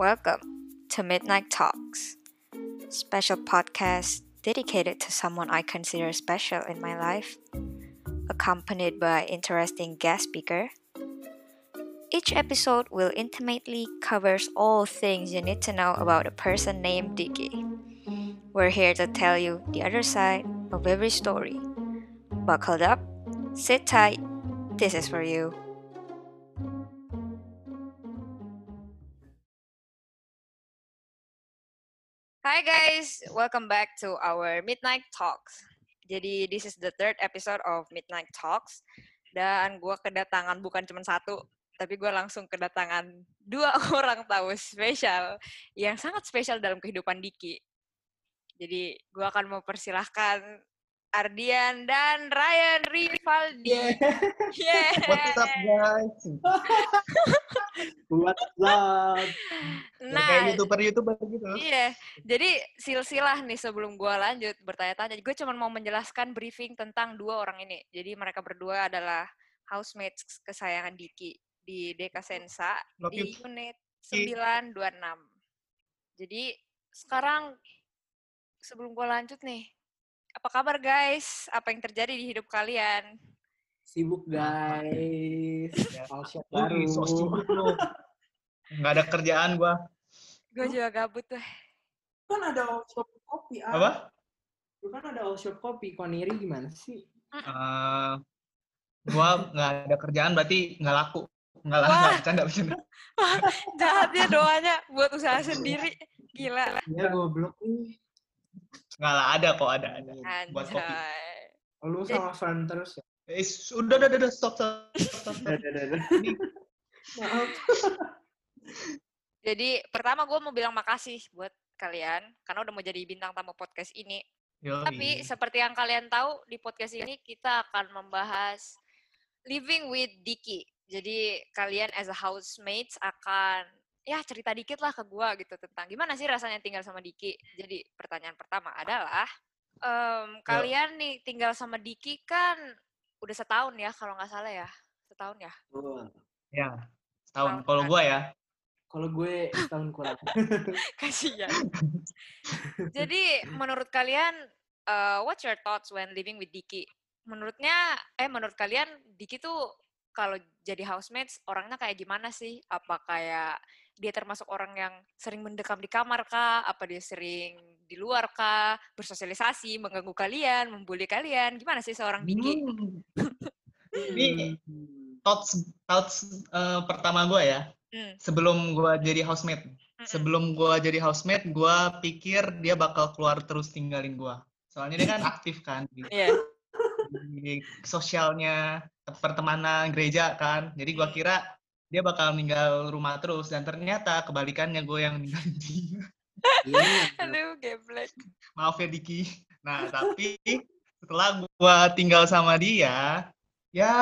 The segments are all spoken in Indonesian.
Welcome to Midnight Talks, special podcast dedicated to someone I consider special in my life, accompanied by interesting guest speaker. Each episode will intimately covers all things you need to know about a person named Dicky. We're here to tell you the other side of every story. Buckled up, sit tight. This is for you. Hi guys, welcome back to our Midnight Talks. Jadi this is the third episode of Midnight Talks dan gue kedatangan bukan cuma satu, tapi gue langsung kedatangan dua orang tamu spesial yang sangat spesial dalam kehidupan Diki. Jadi gue akan mempersilahkan Ardian dan Ryan Rivaldi. Yeah. Yeah. What's up guys? What's up? Nah, Kayak youtuber-youtuber gitu. Iya, jadi silsilah nih sebelum gue lanjut bertanya-tanya, gue cuma mau menjelaskan briefing tentang dua orang ini. Jadi mereka berdua adalah housemates kesayangan Diki di Deka Sensa Love di you. unit 926. Jadi sekarang sebelum gue lanjut nih, apa kabar guys? Apa yang terjadi di hidup kalian? Sibuk guys. Ya. All shot Lu baru. so sibuk lu. Nggak ada kerjaan gua. Gue juga gabut tuh. Kan ada all shop kopi. Ah. Apa? Lu kan ada all shop kopi. Koniri gimana sih? Eh, gua nggak ada kerjaan berarti nggak laku. Nggak laku, bercanda, bercanda. Jahatnya doanya buat usaha sendiri. Gila. Ya goblok nih. Nggak lah, ada kok, ada. ada. Buat kopi. Lu sama friend terus ya? Eh, udah, udah, udah, stop, stop, stop, stop. Dadah, dadah. Maaf. Jadi pertama gue mau bilang makasih buat kalian karena udah mau jadi bintang tamu podcast ini. Yoi. Tapi seperti yang kalian tahu di podcast ini kita akan membahas living with Diki. Jadi kalian as a housemates akan ya cerita dikit lah ke gue gitu tentang gimana sih rasanya tinggal sama Diki. Jadi pertanyaan pertama adalah em, kalian nih tinggal sama Diki kan udah setahun ya kalau nggak salah ya setahun ya. Ya, setahun. Setahun Kalau kan. gua ya, Kalau gue setahun kurang. Kasihan. Jadi menurut kalian uh, what's your thoughts when living with Diki? Menurutnya eh menurut kalian Diki tuh kalau jadi housemates orangnya kayak gimana sih? Apa kayak dia termasuk orang yang sering mendekam di kamar kah? Apa dia sering di luar kah? Bersosialisasi, mengganggu kalian, membuli kalian? Gimana sih seorang Diki? Hmm. Ini thoughts, thoughts eh, pertama gua ya. Hmm. Sebelum gua jadi housemate. Mm-mm. sebelum gua jadi housemate, gua pikir dia bakal keluar terus tinggalin gua. Soalnya dia kan aktif kan di, Iya. di sosialnya, pertemanan, gereja kan. Jadi gua kira dia bakal ninggal rumah terus dan ternyata kebalikannya gue yang ninggalin dia. Iya. Aduh, geblek. Maaf ya Diki. Nah, tapi setelah gua tinggal sama dia, ya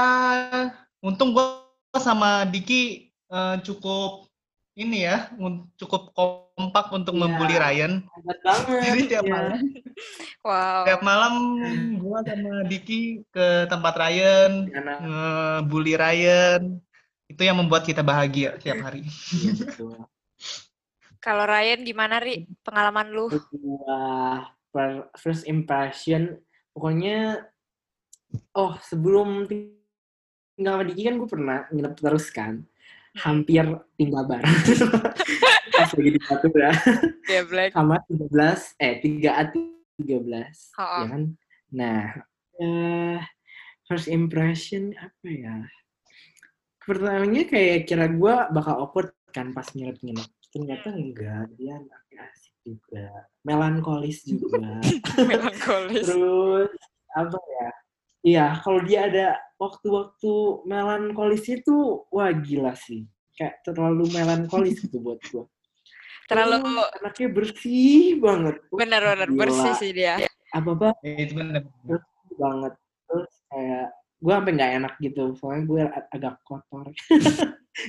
untung gua sama Diki eh, cukup ini ya, cukup kompak untuk Iya. membuli Ryan. Hebat banget. Jadi tiap Iya. malam Wow. Tiap malam gua sama Diki ke tempat Ryan, ngebully Ryan. Itu yang membuat kita bahagia tiap hari. iya betul. Kalau Ryan gimana, Ri? Pengalaman lu? Wah, first impression pokoknya oh sebelum ting- tinggal sama Diki kan gue pernah nginep terus kan hampir tinggal bareng pas lagi di Batu ya kamar 13 eh 3 A 13 Ha-ha. ya kan nah eh first impression apa ya pertamanya kayak kira gue bakal awkward kan pas nginep-nginep. Ternyata enggak dia anaknya asik juga. Melankolis juga. Melankolis. terus apa ya? Iya kalau dia ada waktu-waktu melankolis itu wah gila sih. Kayak terlalu melankolis gitu buat gua. Terlalu anaknya bersih banget. Benar-benar gila. bersih sih dia. apa apa Ya, itu benar. banget. Terus kayak gua sampai nggak enak gitu soalnya gue agak kotor.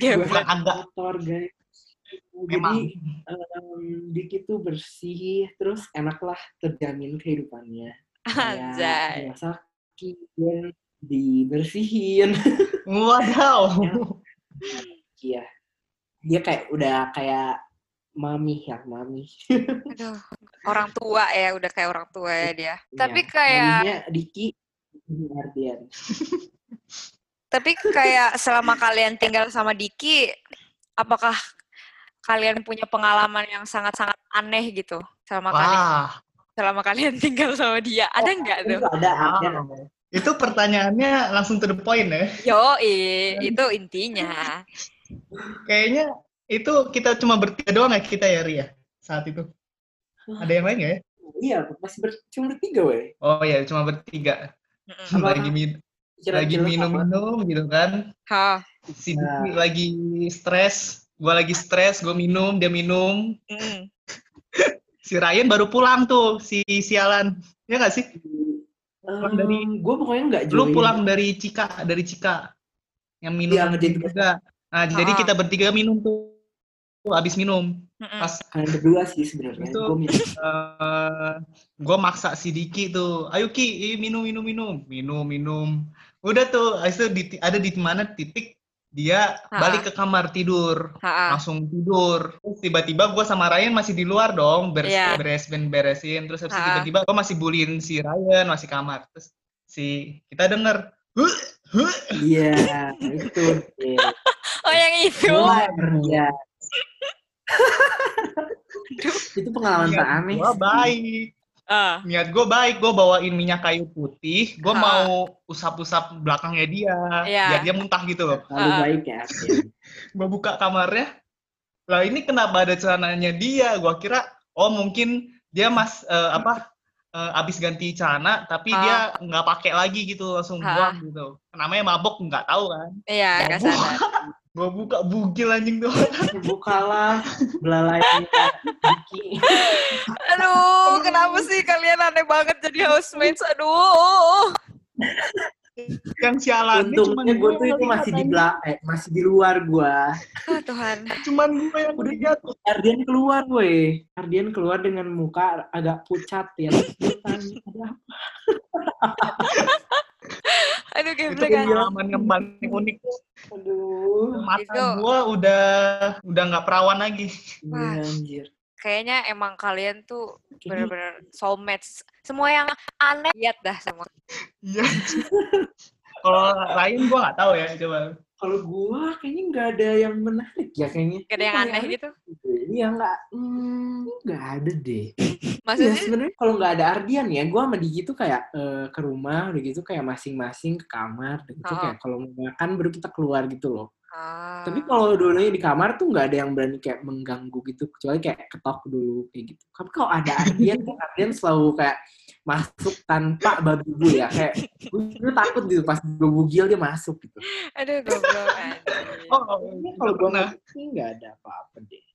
Gua Agak kotor guys jadi em, Diki tuh bersih terus enak lah terjamin kehidupannya Anjay. dimasakin dibersihin Wadaw. iya dia kayak udah kayak mami ya mami. Aduh, orang tua ya, udah kayak orang tua ya dia. Tapi Ya, kayak, maminya Diki Ardian. tapi kayak selama kalian tinggal sama Diki, apakah kalian punya pengalaman yang sangat-sangat aneh gitu selama kalian Wah, selama kalian tinggal sama dia? Ada nggak tuh? Itu ada Ardian. wow. Itu pertanyaannya langsung to the point ya. Yo, itu intinya. Kayaknya itu kita cuma bertiga doang ya kita ya Ria saat itu. Ada yang lain nggak ya? Iya, masih ber, cuma bertiga weh. Oh ya cuma bertiga. Lagi min lagi minum-minum gitu kan. Hah. Si Nah. Lagi stres, gua lagi stres, gua minum, dia minum. Mm-mm. Si Ryan baru pulang tuh, si sialan. Ya nggak sih? Pulang dari- gue pokoknya nggak Lu pulang dari Cika, dari Cika. Yang minum ngejahit juga. Nah, jadi kita bertiga minum tuh. Tuh, abis minum. Mm-mm. Pas Kalian berdua sih sebenarnya. Itu- Gue minum. eh gue maksa si Diki tuh, ayo Ki, minum, minum, minum, minum, minum. Udah tuh, habis itu di- ada di mana titik dia Ha-ha. balik ke kamar tidur, Ha-ha. langsung tidur. Terus tiba-tiba gue sama Ryan masih di luar dong, beres Iya. beres ben beresin. Terus habis tiba-tiba gue masih bullying si Ryan, masih kamar. Terus si kita denger, huh, huh, Iya, itu. Oh, yang itu. Iya. Itu pengalaman teraneh. gue sih. baik. Ah. Niat gue baik, gue bawain minyak kayu putih, gue Ha. mau usap-usap belakangnya dia, Iya. biar dia muntah gitu loh. Lalu Ah. baik ya. Gue buka kamarnya lah ini kenapa ada celananya dia gua kira oh mungkin dia mas eh, apa eh, abis ganti celana tapi Ah. dia nggak pakai lagi gitu langsung Ah. buang gitu namanya mabok nggak tahu kan Iya, nggak sadar. gua buka bugil anjing tuh Bukalah belalainya Diki. Aduh, kenapa sih kalian aneh banget jadi housemates? Aduh. yang sialan Untungnya gue tuh itu masih di bela eh, masih di luar gue. Ah, Tuhan. cuman gue yang udah jatuh Ardian keluar weh. Ardian keluar dengan muka agak pucat ya. Ada apa? Aduh, itu geblek kan. pengalaman yang paling unik Aduh. mata Itu- gua udah udah nggak perawan lagi Wah. Iya, anjir. Kayaknya emang kalian tuh bener-bener soulmates. Semua yang aneh lihat dah semua. iya kalau Ryan gua nggak tahu ya coba kalau gua kayaknya nggak ada yang menarik ya kayaknya. Gak ada yang Apa ya? aneh gitu. Iya nggak, hmm, nggak ada deh. Ya Maksudnya sebenarnya kalau nggak ada Ardian ya, gua sama Diki tuh kayak eh, ke rumah, udah gitu kayak masing-masing ke kamar, gitu Oh. kayak kalau mau makan baru kita keluar gitu loh. Ah. Tapi kalau dulunya di kamar tuh nggak ada yang berani kayak mengganggu gitu, kecuali kayak ketok dulu kayak gitu. Tapi kalau ada Ardian, tuh Ardian selalu kayak masuk tanpa babi gue ya, kayak gue takut gitu pas gue bugil dia masuk gitu. Aduh, goblok. anjing. oh Kayaknya kalau gue nggak ada apa-apa deh.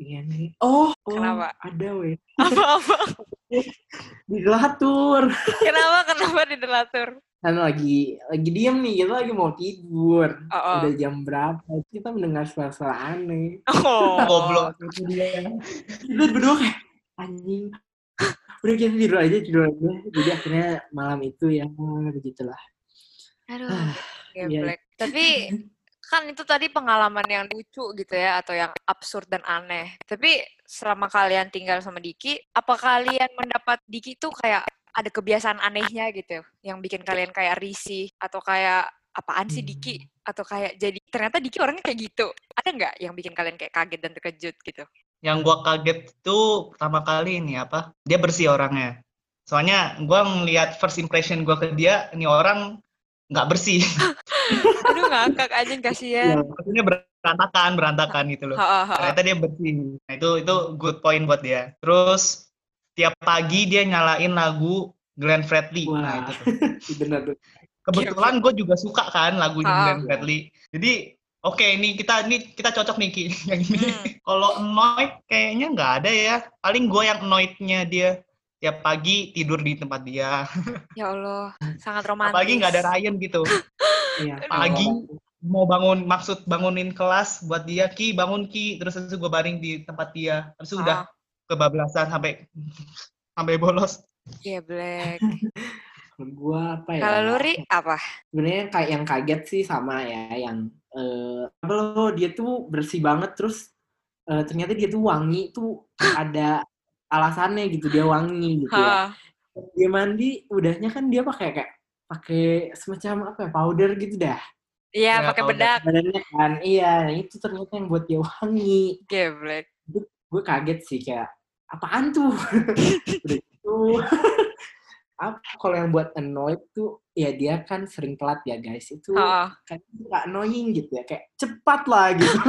Iya nih. Oh, oh Kenapa? ada weh. Apa-apa? Di Gelatur. Kenapa? Kenapa di delatur? Kan lagi lagi diem nih, kita lagi mau tidur. Oh, oh. Udah jam berapa? Kita mendengar suara-suara aneh. Oh. goblok itu dia Kita berdua kayak anjing. Udah kita tidur aja, tidur aja. Jadi akhirnya malam itu ya begitulah. Aduh, Ah, geblek. Tapi kan itu tadi pengalaman yang lucu gitu ya atau yang absurd dan aneh. Tapi selama kalian tinggal sama Diki, apa kalian mendapat Diki tuh kayak ada kebiasaan anehnya gitu yang bikin kalian kayak risih atau kayak apaan sih Diki atau kayak jadi ternyata Diki orangnya kayak gitu. Ada nggak yang bikin kalian kayak kaget dan terkejut gitu? yang gua kaget tuh pertama kali ini apa dia bersih orangnya soalnya gua ngelihat first impression gua ke dia ini orang nggak bersih Aduh ngakak aja kasihan. maksudnya berantakan berantakan gitu loh Ha, ha, ha. ternyata dia bersih nah itu itu good point buat dia terus tiap pagi dia nyalain lagu Glenn Fredly nah Wah. itu tuh. bener tuh. kebetulan gue juga suka kan lagunya Ah. Glenn Fredly jadi oke ini kita ini kita cocok nih Ki yang ini Hmm. kalau annoyed kayaknya nggak ada ya paling gue yang annoyednya dia tiap pagi tidur di tempat dia Ya Allah, sangat romantis. apalagi nggak ada Ryan gitu Iya. pagi mau bangun maksud bangunin kelas buat dia Ki bangun Ki terus itu gue baring di tempat dia terus Ah. udah kebablasan sampai sampai bolos Iya, Black. Gua apa ya? Kalau lu, Ri, apa? sebenarnya kayak yang kaget sih sama ya yang eh apa lo dia tuh bersih banget terus eh, ternyata dia tuh wangi tuh ada alasannya gitu dia wangi gitu ya. Dia mandi udahnya kan dia pakai kayak pakai semacam apa ya powder gitu dah. Iya, Ya, pakai bedak. Badannya kan iya itu ternyata yang buat dia wangi. Geblek. Gue kaget sih kayak apaan tuh? Udah gitu. apa kalau yang buat annoyed tuh ya dia kan sering telat ya guys itu kan nggak annoying gitu ya kayak cepat lah gitu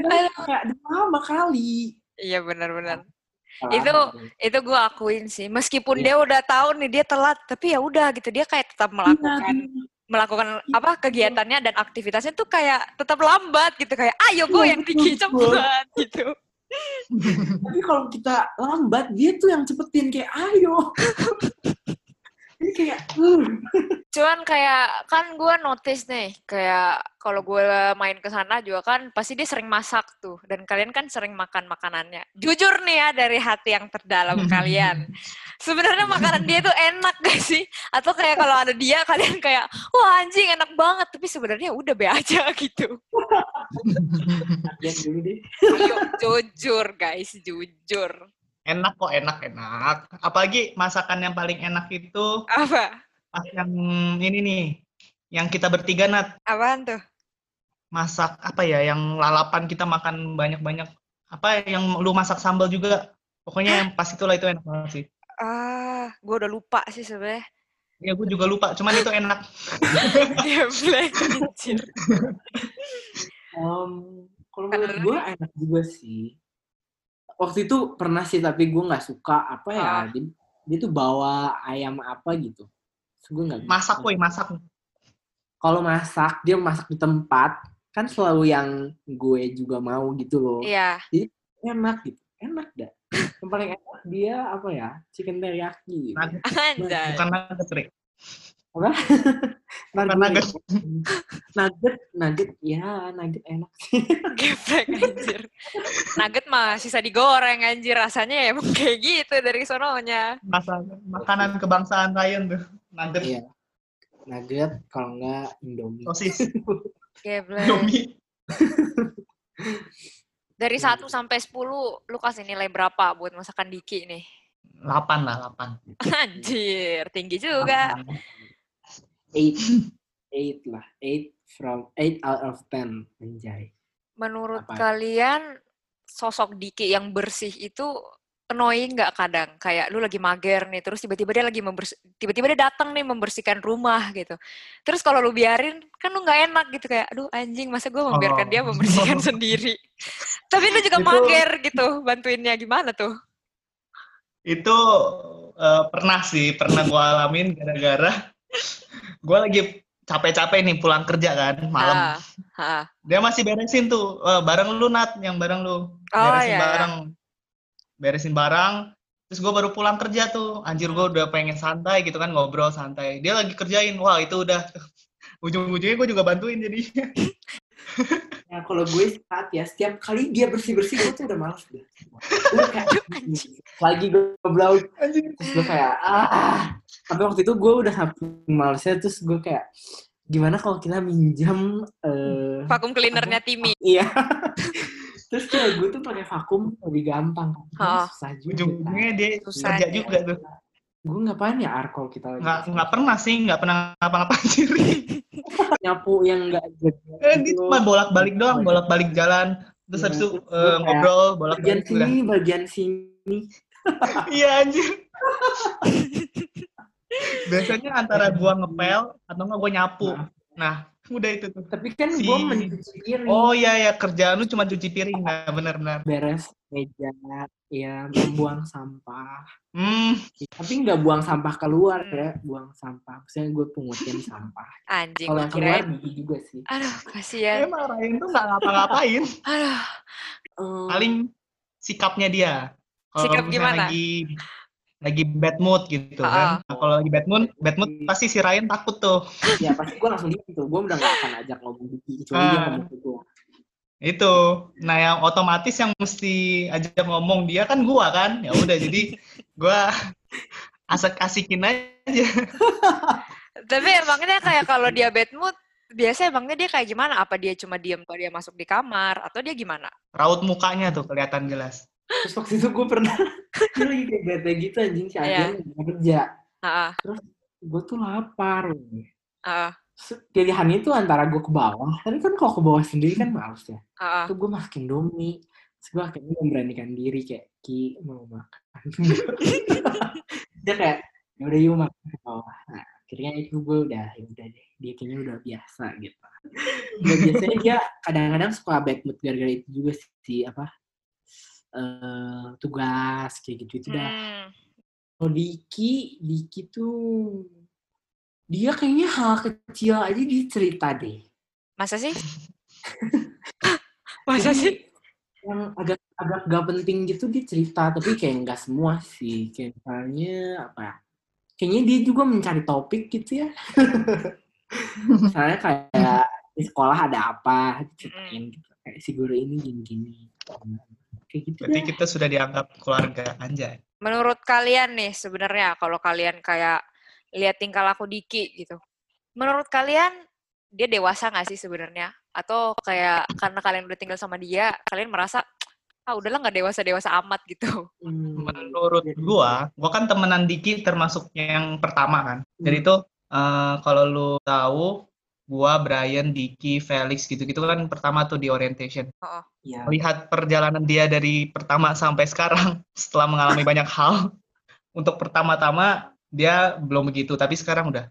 kayak lama kali Iya benar-benar. Salah Itu itu gue akuin sih. Meskipun Iya. dia udah tahu nih dia telat, tapi ya udah gitu dia kayak tetap melakukan Iya, melakukan apa kegiatannya dan aktivitasnya tuh kayak tetap lambat gitu kayak ayo gue Iya, yang tinggi cepat gitu. tapi kalau kita lambat dia tuh yang cepetin kayak ayo ini kayak uh. Cuman kayak kan gue notice nih kayak kalau gue main ke sana juga kan pasti dia sering masak tuh dan kalian kan sering makan makanannya. Jujur nih ya dari hati yang terdalam kalian. Sebenarnya makanan dia tuh enak gak sih? Atau kayak kalau ada dia kalian kayak wah anjing enak banget tapi sebenarnya udah be aja gitu. Ayo jujur guys, jujur. Enak kok enak enak apalagi masakan yang paling enak itu Apa? pas yang ini nih yang kita bertiga nat Apaan tuh? masak apa ya yang lalapan kita makan banyak-banyak apa yang lu masak sambal juga pokoknya yang pas itulah itu enak banget sih Ah, gue udah lupa sih sebenarnya. ya gue juga lupa cuman itu enak Geblek anjir. Em, kalau Kalau menurut gue enak juga sih waktu itu pernah sih tapi gue nggak suka apa ya Ah. dia, dia tuh bawa ayam apa gitu gue nggak masak woi masak kalau masak dia masak di tempat kan selalu yang gue juga mau gitu loh Iya. enak gitu enak dah yang paling enak dia apa ya chicken teriyaki gitu. Bukan nugget Rik. Apa nugget. nugget nugget ya nugget enak sih Geprek anjir. Nugget mah sisa digoreng anjir. Rasanya ya emang kayak gitu dari sononya. Masa, makanan kebangsaan Ryan tuh nugget Iya. nugget kalau enggak indomie sosis Geblek. Indomie Dari 1 sampai 10 lu kasih nilai berapa buat masakan Diki nih? 8 lah 8 Anjir, tinggi juga. Eight eight lah eight from eight out of ten anjay Menurut Apa? kalian sosok Diki yang bersih itu annoying nggak kadang? Kayak lu lagi mager nih, terus tiba-tiba dia lagi members tiba-tiba dia datang nih membersihkan rumah gitu. Terus kalau lu biarin, kan lu nggak enak gitu kayak, aduh anjing, masa gue membiarkan Oh. dia membersihkan sendiri. Tapi lu juga Itu- mager gitu, bantuinnya gimana tuh? itu eh, pernah sih pernah gue alamin gara-gara gue lagi capek-capek nih pulang kerja kan malam. Ah, ah. dia masih beresin tuh eh, barang lu nat yang barang lu. Oh, iya, beresin iya. barang. Beresin barang terus gue baru pulang kerja tuh. Anjir gue udah pengen santai gitu kan ngobrol santai. Dia lagi kerjain. Wah itu udah. Ujung-ujungnya gue juga bantuin jadi ya kalau gue saat ya setiap kali dia bersih bersih gue tuh udah males deh gue kayak lagi gue blow. Anjir. Terus gue kayak ah tapi waktu itu gue udah malesnya terus gue kayak gimana kalau kita minjam eh Vakum cleanernya Timi. iya terus kayak gue tuh pakai vakum lebih gampang kan Oh. susah juga ujung-ujungnya dia Susah kerja ya. juga tuh gue ngapain ya ar kalau kita lagi nggak nggak pernah sih nggak pernah ngapa-ngapain sih nyapu yang nggak Eh, dia cuma bolak-balik doang, bolak-balik jalan. Terus Iya, habis itu terus eh, kayak ngobrol, bagian bolak-balik udah. sini bagian sini Iya anjir. Biasanya antara gua ngepel atau enggak gua nyapu. Nah. Nah, udah itu tuh. tapi kan Si- gue mencuci piring Oh iya ya, kerjaan lu cuma cuci piring. Nah, benar-benar. beres meja ya membuang sampah Hmm, tapi nggak buang sampah keluar ya buang sampah maksudnya gue pungutin sampah Anjing, kalau gua keluar kirain. gitu juga sih Aduh, kasihan. emang Ryan tuh nggak ngapa-ngapain. Aduh, Eh, Paling sikapnya dia. Kalau Sikap gimana? lagi lagi bad mood gitu Ah. kan. Nah, kalau lagi bad mood, bad mood pasti si Ryan takut tuh. ya pasti gue langsung gitu gue udah gak akan ajak ngomong gitu kecuali dia Ah. ngomong ke gue Itu. Nah, yang otomatis yang mesti ajak ngomong dia kan gua kan. Ya udah jadi gua asik-asikin aja. tapi emangnya kayak kalau dia bad mood, Biasa emangnya dia kayak gimana? Apa dia cuma diem kalau dia masuk di kamar? Atau dia gimana? Raut mukanya tuh kelihatan jelas. Terus waktu itu gue pernah dia lagi kayak bete gitu anjing si Iya. Adian nggak kerja. Heeh, Gue tuh lapar. Terus Pilihannya itu antara gue ke bawah. Tapi kan kalau ke bawah sendiri kan males ya. heeh. Tuh gue masukin Indomie. Terus gue akhirnya memberanikan diri kayak Ki mau makan. dia kayak ya udah yuk makan ke bawah. Nah, akhirnya itu gue udah ya udah deh. Dia kayaknya udah biasa gitu. Dan biasanya dia kadang-kadang suka bad mood gara-gara itu juga sih apa eh tugas kayak gitu itu dah. Hmm, Kalau Diki, Diki tuh dia kayaknya hal kecil aja dia cerita deh. Masa sih? Masa Jadi, sih? Yang agak agak gak penting gitu dia cerita, tapi kayak nggak semua sih. Kayak misalnya apa ya? Kayaknya dia juga mencari topik gitu ya. Misalnya kayak di sekolah ada apa, diceritain gitu. Kayak si guru ini gini-gini. Kayak gitu Berarti kita sudah dianggap keluarga anjay. Menurut kalian nih sebenarnya kalau kalian kayak lihat tingkah laku Diki gitu. Menurut kalian dia dewasa nggak sih sebenarnya? Atau kayak karena kalian udah tinggal sama dia, kalian merasa ah udahlah nggak dewasa-dewasa amat gitu. Hmm. Menurut gua, gua kan temenan Diki termasuk yang pertama kan. Jadi itu eh, kalau lu tahu gua, Brian, Diki, Felix gitu-gitu kan pertama tuh di orientation. Ya, Melihat perjalanan dia dari pertama sampai sekarang setelah mengalami banyak hal. Untuk pertama-tama dia belum begitu, tapi sekarang udah.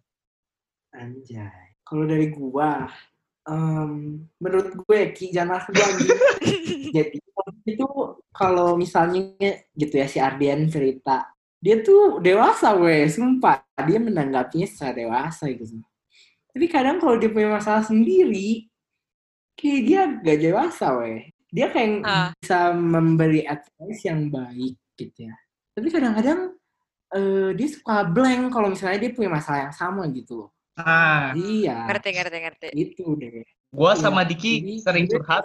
anjay. Kalau dari gua, em, menurut gue Ki jangan aku. Jadi itu kalau misalnya gitu ya si Ardian cerita, dia tuh dewasa weh, sumpah. Dia menanggapinya secara dewasa gitu. Tapi kadang kalau dia punya masalah sendiri, kayak dia gak dewasa weh. Dia kayak Ah. bisa memberi advice yang baik gitu ya. Tapi kadang-kadang eh, dia suka blank kalau misalnya dia punya masalah yang sama gitu loh. Nah, Iya, Ngerti, ngerti, ngerti. itu deh. gua Iya, sama Diki jadi sering curhat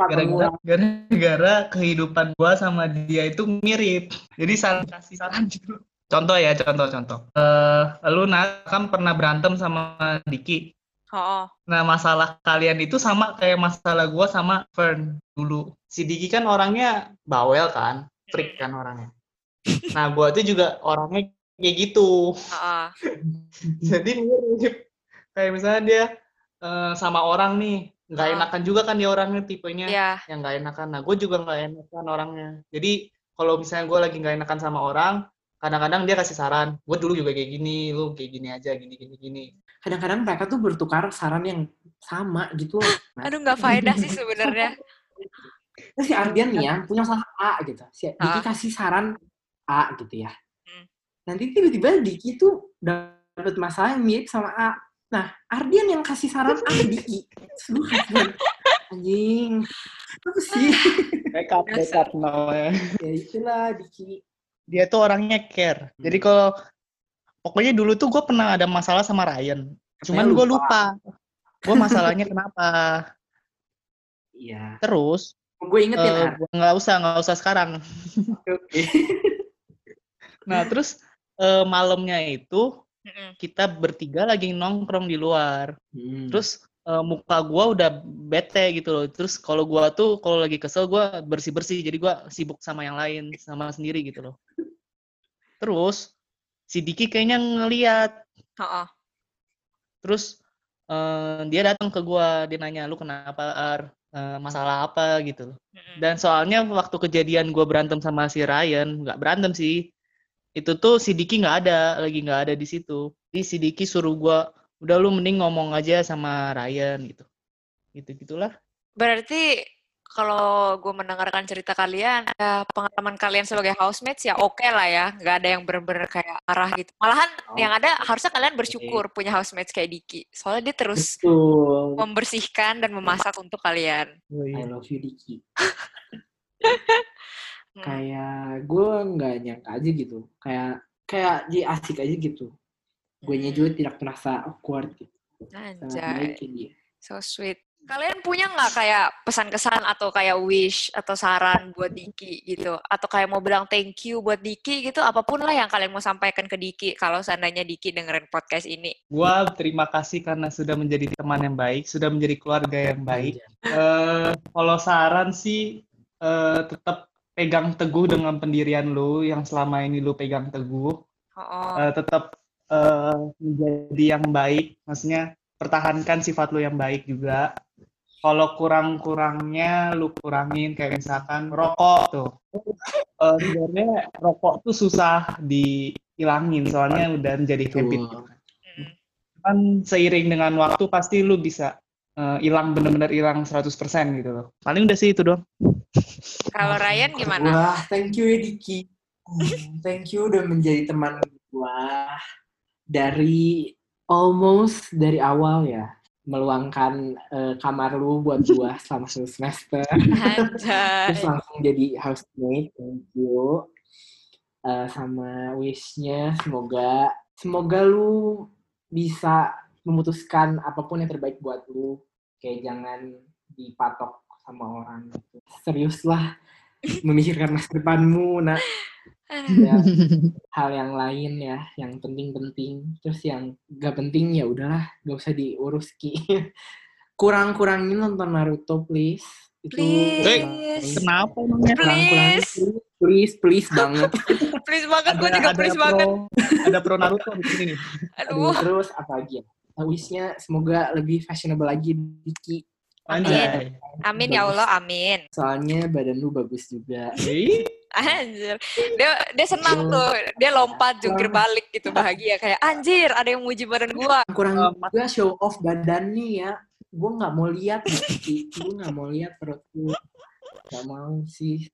gara-gara kehidupan gua sama dia itu mirip. Jadi saling kasih saran gitu. Contoh ya, contoh-contoh. Eh, lu nah, kan pernah berantem sama Diki. Oh, Nah, masalah kalian itu sama kayak masalah gua sama Fern dulu. Si Diki kan orangnya bawel kan, freak kan orangnya. Nah, gua tuh juga orangnya kayak gitu. oh, Jadi mirip. Kayak misalnya dia eh, sama orang nih, nggak enakan juga kan dia orangnya tipenya Iya. yang nggak enakan. Nah, gue juga nggak enakan orangnya. Jadi kalau misalnya gue lagi nggak enakan sama orang, kadang-kadang dia kasih saran. Gue dulu juga kayak gini, lu kayak gini aja, gini gini gini. Kadang-kadang mereka tuh bertukar saran yang sama gitu loh. Nah, Aduh nggak faedah sih sebenarnya. Terus si Ardian nih ya punya salah A gitu. Si Diki Ah. kasih saran A gitu ya. Hmm. Nanti tiba-tiba Diki tuh dapat masalah yang mirip sama A. Nah, Ardian yang kasih saran A ke Diki. Kayak, anjing. Apa sih? Backup, backup namanya. ya itulah Diki. Dia tuh orangnya care. Jadi Hmm. kalau pokoknya dulu tuh gue pernah ada masalah sama Ryan. Cuman gue lupa. Gue masalahnya kenapa. Iya. Terus Gue ingetin eh, Ar. gua nggak usah nggak usah sekarang. Oke. Nah terus eh, malamnya itu kita bertiga lagi nongkrong di luar. Hmm. Terus eh, muka gua udah bete gitu loh. Terus kalau gua tuh kalau lagi kesel gua bersih-bersih. Jadi gua sibuk sama yang lain, sama sendiri gitu loh. Terus si Diki kayaknya ngeliat. Oh, Terus eh, dia datang ke gua, dia nanya lu kenapa Ar? Eh, masalah apa gitu loh. Dan soalnya waktu kejadian gua berantem sama si Ryan, nggak berantem sih. Itu tuh si Diki nggak ada, lagi nggak ada di situ. Jadi si Diki suruh gua, udah lu mending ngomong aja sama Ryan gitu. Gitu-gitulah. Berarti kalau gue mendengarkan cerita kalian, ya pengalaman kalian sebagai housemates ya oke lah ya, nggak ada yang bener-bener kayak arah gitu. Malahan Oh. yang ada harusnya kalian bersyukur punya housemates kayak Diki, soalnya dia terus Betul. membersihkan dan memasak untuk kalian. I love you Diki. Hmm. Kayak gue nggak nyangka aja gitu. Kayak kayak jadi asik aja gitu. Gue juga tidak merasa awkward gitu. Sangat baik Anjay, dia. so sweet. Kalian punya nggak kayak pesan-kesan atau kayak wish atau saran buat Diki gitu? Atau kayak mau bilang thank you buat Diki gitu? Apa pun lah yang kalian mau sampaikan ke Diki kalau seandainya Diki dengerin podcast ini. Gua terima kasih karena sudah menjadi teman yang baik, sudah menjadi keluarga yang baik. Eh, kalau saran sih eh, tetap pegang teguh dengan pendirian lu yang selama ini lu pegang teguh. Oh, Eh, tetap eh, menjadi yang baik, maksudnya pertahankan sifat lu yang baik juga. Kalau kurang-kurangnya lu kurangin kayak misalkan rokok tuh. Eh, sebenarnya rokok tuh susah dihilangin soalnya udah menjadi habit. Kan seiring dengan waktu pasti lu bisa eh, hilang bener-bener hilang 100% gitu loh. Paling udah sih itu doang. Kalau Ryan gimana? Wah, thank you ya Diki. Hmm, thank you udah menjadi teman gua dari almost dari awal ya meluangkan eh, kamar lu buat gua selama satu semester. Terus langsung jadi housemate, thank you. Eh, sama wishnya semoga semoga lu bisa memutuskan apa pun yang terbaik buat lu. Kayak jangan dipatok sama orang gitu. Seriuslah memikirkan masa depanmu, nak. Ya, hal yang lain ya, yang penting-penting. Terus yang gak penting ya udahlah, gak usah diurus ki. Kurang-kurangin nonton Naruto please. Itu Please. kurang- Kenapa emangnya? kurang-kurangin, Please. please, please banget. Please banget, gue juga please banget. pro, ada pro Naruto di sini nih. Aduh, Aduh. terus apa lagi ya? Wishnya semoga lebih fashionable lagi Diki. Anjay. Amin ya Allah, amin. Soalnya badan lu bagus juga. Ih, Anjir. Dia dia senang tuh. Dia lompat jungkir balik gitu bahagia kayak anjir, ada yang muji badan gua. Kurang Um, juga show off badannya ya. Gue nggak mau lihat. Gue nggak mau lihat perut lu. Gak mau sih.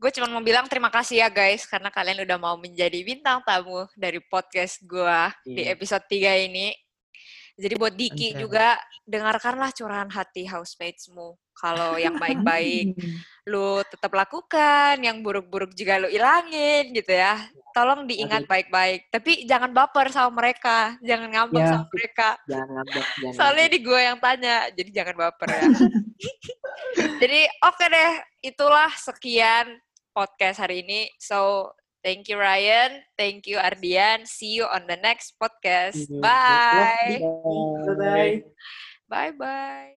Gue cuma mau bilang terima kasih ya guys karena kalian udah mau menjadi bintang tamu dari podcast gua di Iya. episode 3 ini. Jadi buat Diki Anjay. juga dengarkanlah curahan hati housematesmu. Kalau yang baik-baik lu tetap lakukan, yang buruk-buruk juga lu ilangin gitu ya. Tolong diingat baik-baik. Tapi jangan baper sama mereka, jangan ngambek Ya. sama mereka. Jangan ngambek. Jangan Soalnya di gue yang tanya, jadi jangan baper ya. jadi oke deh, itulah sekian podcast hari ini. So, thank you Ryan, thank you Ardian. See you on the next podcast. Iya, Bye. Bye. Bye-bye.